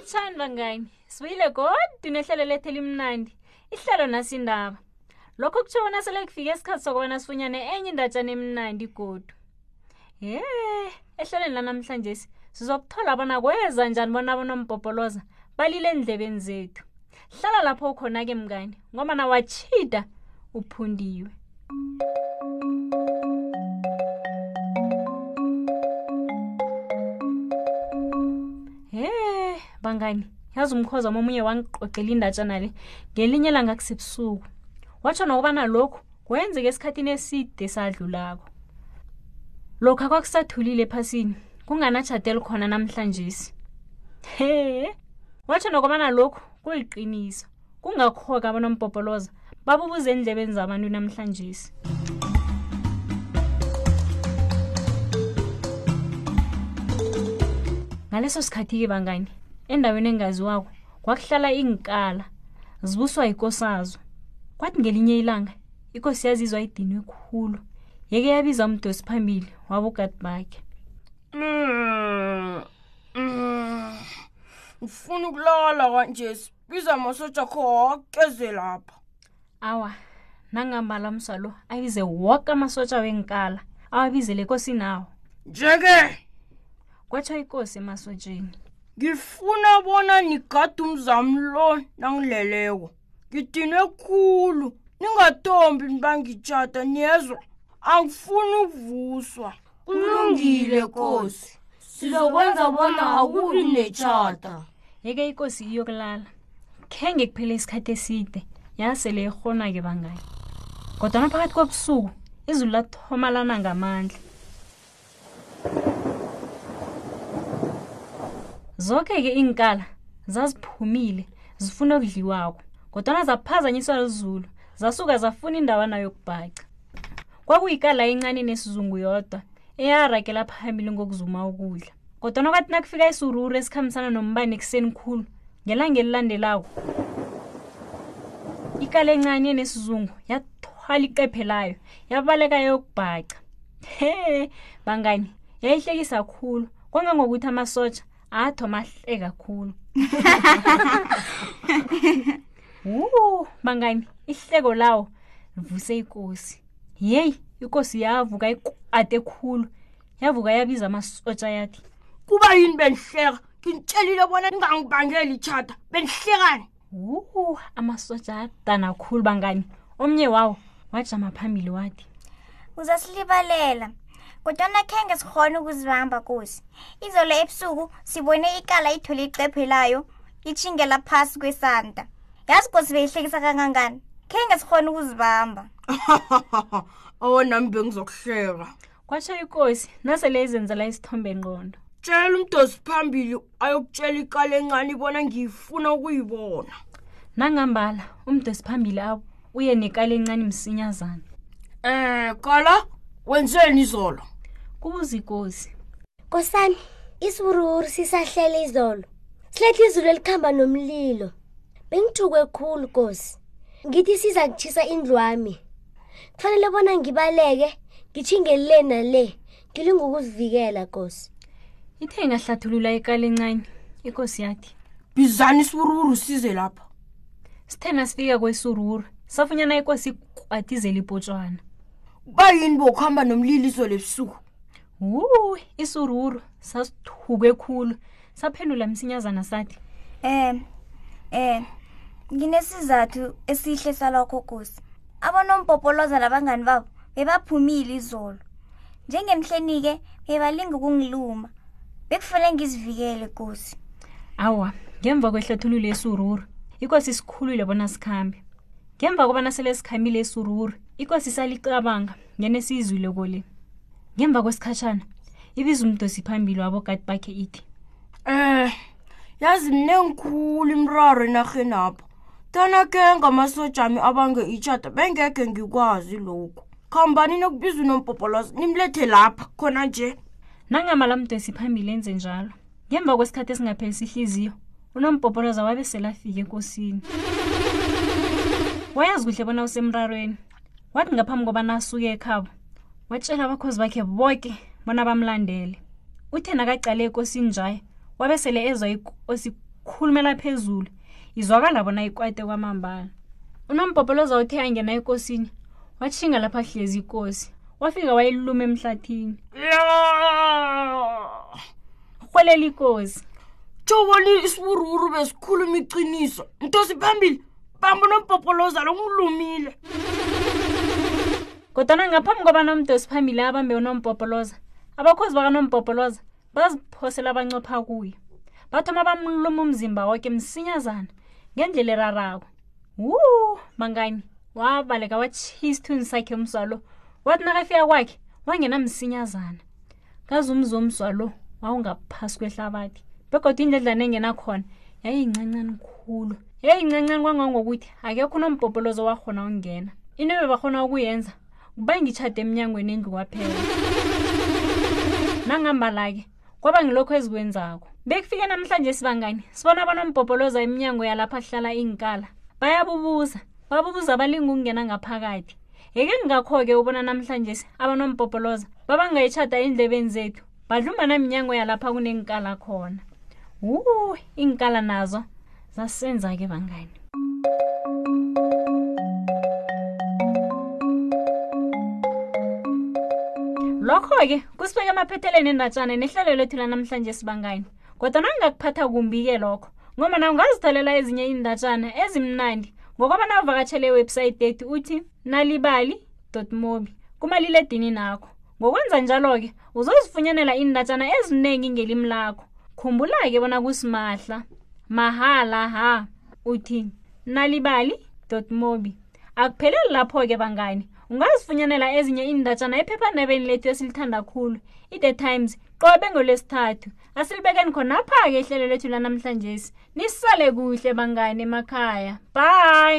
mtshani bangani sibuyile kodwa unehlelo lethu elimnandi ihlelo nasindaba lokho kuthiwa bona sele kufike isikhathi sokubana sifunyane enye indatshana emnandi godu ye ehlelweni lanamhlanje sizokuthola bona kweza njani bona abonombhobholoza balile endlebeni zethu hlala lapho ukhona-ke mngani ngoba nawachida uphundiwe he bangani yazi umkhoza omunye wangixoxela indatshana le ngelinye langa kusebusuku watsho nokubana lokhu kwenzeka esikhathini eside sadlulako lokhu kwakusathulile ephasini kunganatshade elikhona namhlanjesi he watjho nokobana lokhu kuliqiniso kungakho-ke abanombhobholoza babubuza endlebeni zabantu namhlanje ngaleso sikhathi-ke bangani endaweni engaziwako kwakuhlala iinkala zibuswa yikosazo kwathi ngelinye ilanga ikosi yazizwa idinwe khulu yeke yabiza umdosi phambili wabogadi bakhe Mm. Mm. ngifuna ukulala kwanjesi biza amasotsha akho woke eze lapha awa nangambala msa lo abize woke amasotsha wengikala awabizele ekosini awo nje-ke kwatsho ikosi emasotsheni ngifuna bona nigade umzami lo nangileleko ngidinwe khulu ningatombi nibangitshata niyezwa angifuni ukuvuswa kulungile kosi sizokwenza bona akubi netshata yeke ikosi iyokulala khe ngekuphela isikhathi eside yasele irhona-ke bangayi kodwana phakathi kobusuku izulu lathoma lana ngamandla zoke-ke iinkala zaziphumile zifuna okudliwako kodwana zaphazanyiswa lizulu zasuka zafuna indawo nayo kubhaca kwakuyikala encane nesizungu yodwa eyaragela phambili ngokuzuma ukudla kodwana kwathi nakufika isururu esikhambisana nombani ekuseni khulu ngelanga elilandelako ikala encane nesizungu yathwala iqephe layo yabaleka yokubhaca he bangani yayihlekisa khulu kwangangokuthi amasotsha athoma ahle kakhulu wu bangani ihleko lawo livuse ikosi yeyi ikosi yavuka ikwade khulu yavuka yabiza amasotsha yathi kuba yini bendihleka ngitshelile bona ndingangibangeli itshata bendihlekani wu amasoja adana khulu bangani omnye wawo wajama phambili wathi uzasilibalela kodwana khenge sikhona ukuzibamba kosi izolo ebusuku sibone ikala ithole icephe layo itshingela phasi kwesanta yazi kosi beyihlekisa kangangani khenge sikhona ukuzibamba owo oh, nami bengizokuhleka kwatsho ikosi nasele izenzela isithombe ngqondo tshela umdosi phambili ayokutshela iqala encane ibona ngifuna ukuyibona nangambala umdosi phambili awo uye neqala encane msinyazana um qala wenzeni izolo kubuza ikosi kosami isiwuruwuru sisahlele izolo siletha izulu elikuhamba nomlilo bengithuke khulu kosi ngithi siza kutshisa indlu wami kufanele bona ngibaleke ngithinge le nale ngilinga ukuzivikela kosi ithe ingahlathulula ikala encane ikosi yathi bizani isiwuruwuru size lapha sithe nasifika kwesiwuruwuru safunyana ikosi ikwatizela ipotshwana bayini bokuhamba nomliliso lebusuku wu isururu sasithukwe khulu saphendula msinyazana sathi um um nginesizathu esihle salokho kosi abonompopoloza labangani babo bebaphumile izolo njengemhleni-ke bebalinga ukungiluma bekufanele ngizivikele kosi awa ngemva kwehlathululo esururu ikosi sikhulule bona sikhambe ngemva kobana sele sikhambile esururu ikosi salicabanga ngene siyizwile kole ngemva kwesikhatshana ibiza umdosi phambili wabokati bakhe ithi um yazi mnengikhulu imraro enarheni apho tana ke ngamasojami abange itshata bengekhe ngikwazi lokhu khambani nokubiza unompopolosi nimlethe lapha khona nje nangamala mdosi phambili enze njalo ngemva kwesikhathi esingaphelisa ihliziyo unompopoloza wabe selafike enkosini wayazi kuhle bona usemrarweni wathi ngaphambi kobana asuke ekhabo watshela abakhozi bakhe boke bona bamlandele uthe nakaqale ekosini njaye wabe sele ezwa ikosi khulumela phezulu izwakala bona ikwate kwamambala unompopoloza uthe angena ekosini watshinga lapha hlezi ikosi wafika wayiluluma emhlathini rhwelela ikosi jobolile isiwuruwuru besikhuluma iqiniso ntosi phambili bambo nompopoloza lo ngilumile kodwana ngaphambi kobana umdosi phambili abambe unompopoloza abakhozi bakanompopoloza baziphosela abancopha kuye bathoma bamluma umzimba woke msinyazana ngendlela erarako wu mangani wabaleka watshisa ithuni sakhe umswalo wathi nakafika kwakhe wangena msinyazana kazi umzomzwa lo wawungaphasi kwehlabathi begodwa indledlana engenakhona yayiyincancani khulu yayiyincancani kwangangokuthi akekho unombhobholozo wakhona ungena into bebakhona ukuyenza kuba ngitshade emnyangweni endlu kwaphela nangambala-ke kwaba ngilokhu ezikwenzako bekufike namhlanje sibangani sibona abanombhobholoza iminyango yalapha kuhlala iinkala bayabubuza babubuza balinga ukungena ngaphakathi yeke ngakho-ke ubona namhlanje abanompopoloza babangayitshada endlebeni zethu badlumbana minyango yalapha kunengikala khona wu iinkala nazo zasenza-ke bangani lokho-ke kusibeka emaphetheleni endatshana nehlelo lethu lanamhlanje sibangani kodwa nangingakuphatha kumbi-ke lokho ngombana ungazitholela ezinye iindatshana ezimnandi ngokwaba navakatshela ewebhsayithi yethu uthi nalibali mobi kumalilediini nakho ngokwenza njalo-ke uzozifunyanela iindatshana eziningi ngelimi lakho khumbula-ke bona kusimahla mahala ha uthi nalibali mobi akupheleli lapho-ke bangani ungazifunyanela ezinye iindatshana ephephandabeni lethu esilithanda khulu i-the times qobe ngolwesithathu asilibekeni khonapha-ke ihlelo lethu lanamhlanje nisale kuhle bangani emakhaya bye